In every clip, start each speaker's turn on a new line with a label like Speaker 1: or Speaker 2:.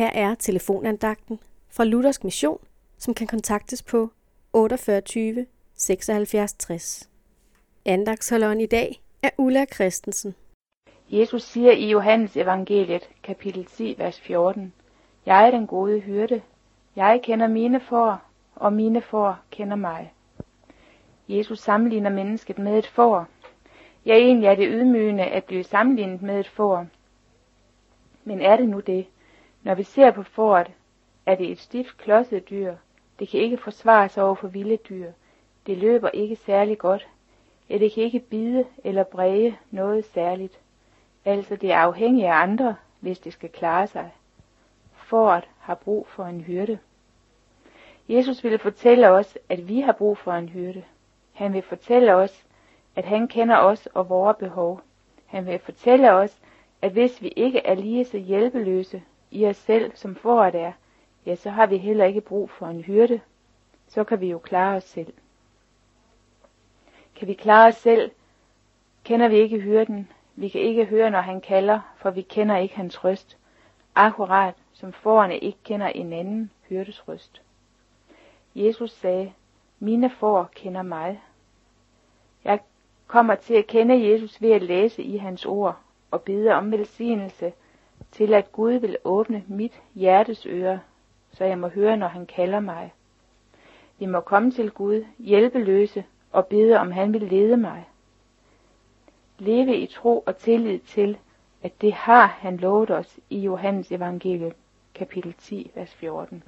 Speaker 1: Her er telefonandagten fra Luthersk Mission, som kan kontaktes på 48 76 60. Andagsholderen i dag er Ulla Christensen.
Speaker 2: Jesus siger i Johannes evangeliet, kapitel 10, vers 14, Jeg er den gode hyrde. Jeg kender mine får, og mine får kender mig. Jesus sammenligner mennesket med et får. Ja, egentlig er det ydmygende at blive sammenlignet med et får. Men er det nu det? Når vi ser på fåret, er det et stift klodset dyr. Det kan ikke forsvare sig over for vilde dyr. Det løber ikke særlig godt. Ja, det kan ikke bide eller bræge noget særligt. Altså det er afhængigt af andre, hvis det skal klare sig. Fåret har brug for en hyrde. Jesus vil fortælle os, at vi har brug for en hyrde. Han vil fortælle os, at han kender os og vores behov. Han vil fortælle os, at hvis vi ikke er lige så hjælpeløse i os selv, som foråret er, ja, så har vi heller ikke brug for en hyrde. Så kan vi jo klare os selv. Kan vi klare os selv, kender vi ikke hyrden. Vi kan ikke høre, når han kalder, for vi kender ikke hans røst. Akkurat som forerne ikke kender en anden hyrdes røst. Jesus sagde, mine får kender mig. Jeg kommer til at kende Jesus ved at læse i hans ord og bede om velsignelse til, at Gud vil åbne mit hjertes øre, så jeg må høre, når han kalder mig. Vi må komme til Gud, hjælpeløse, og bede, om han vil lede mig. Leve i tro og tillid til, at det har han lovet os i Johannes evangelie, kapitel 10, vers 14.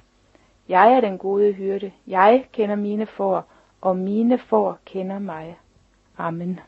Speaker 2: Jeg er den gode hyrde, jeg kender mine får, og mine får kender mig. Amen.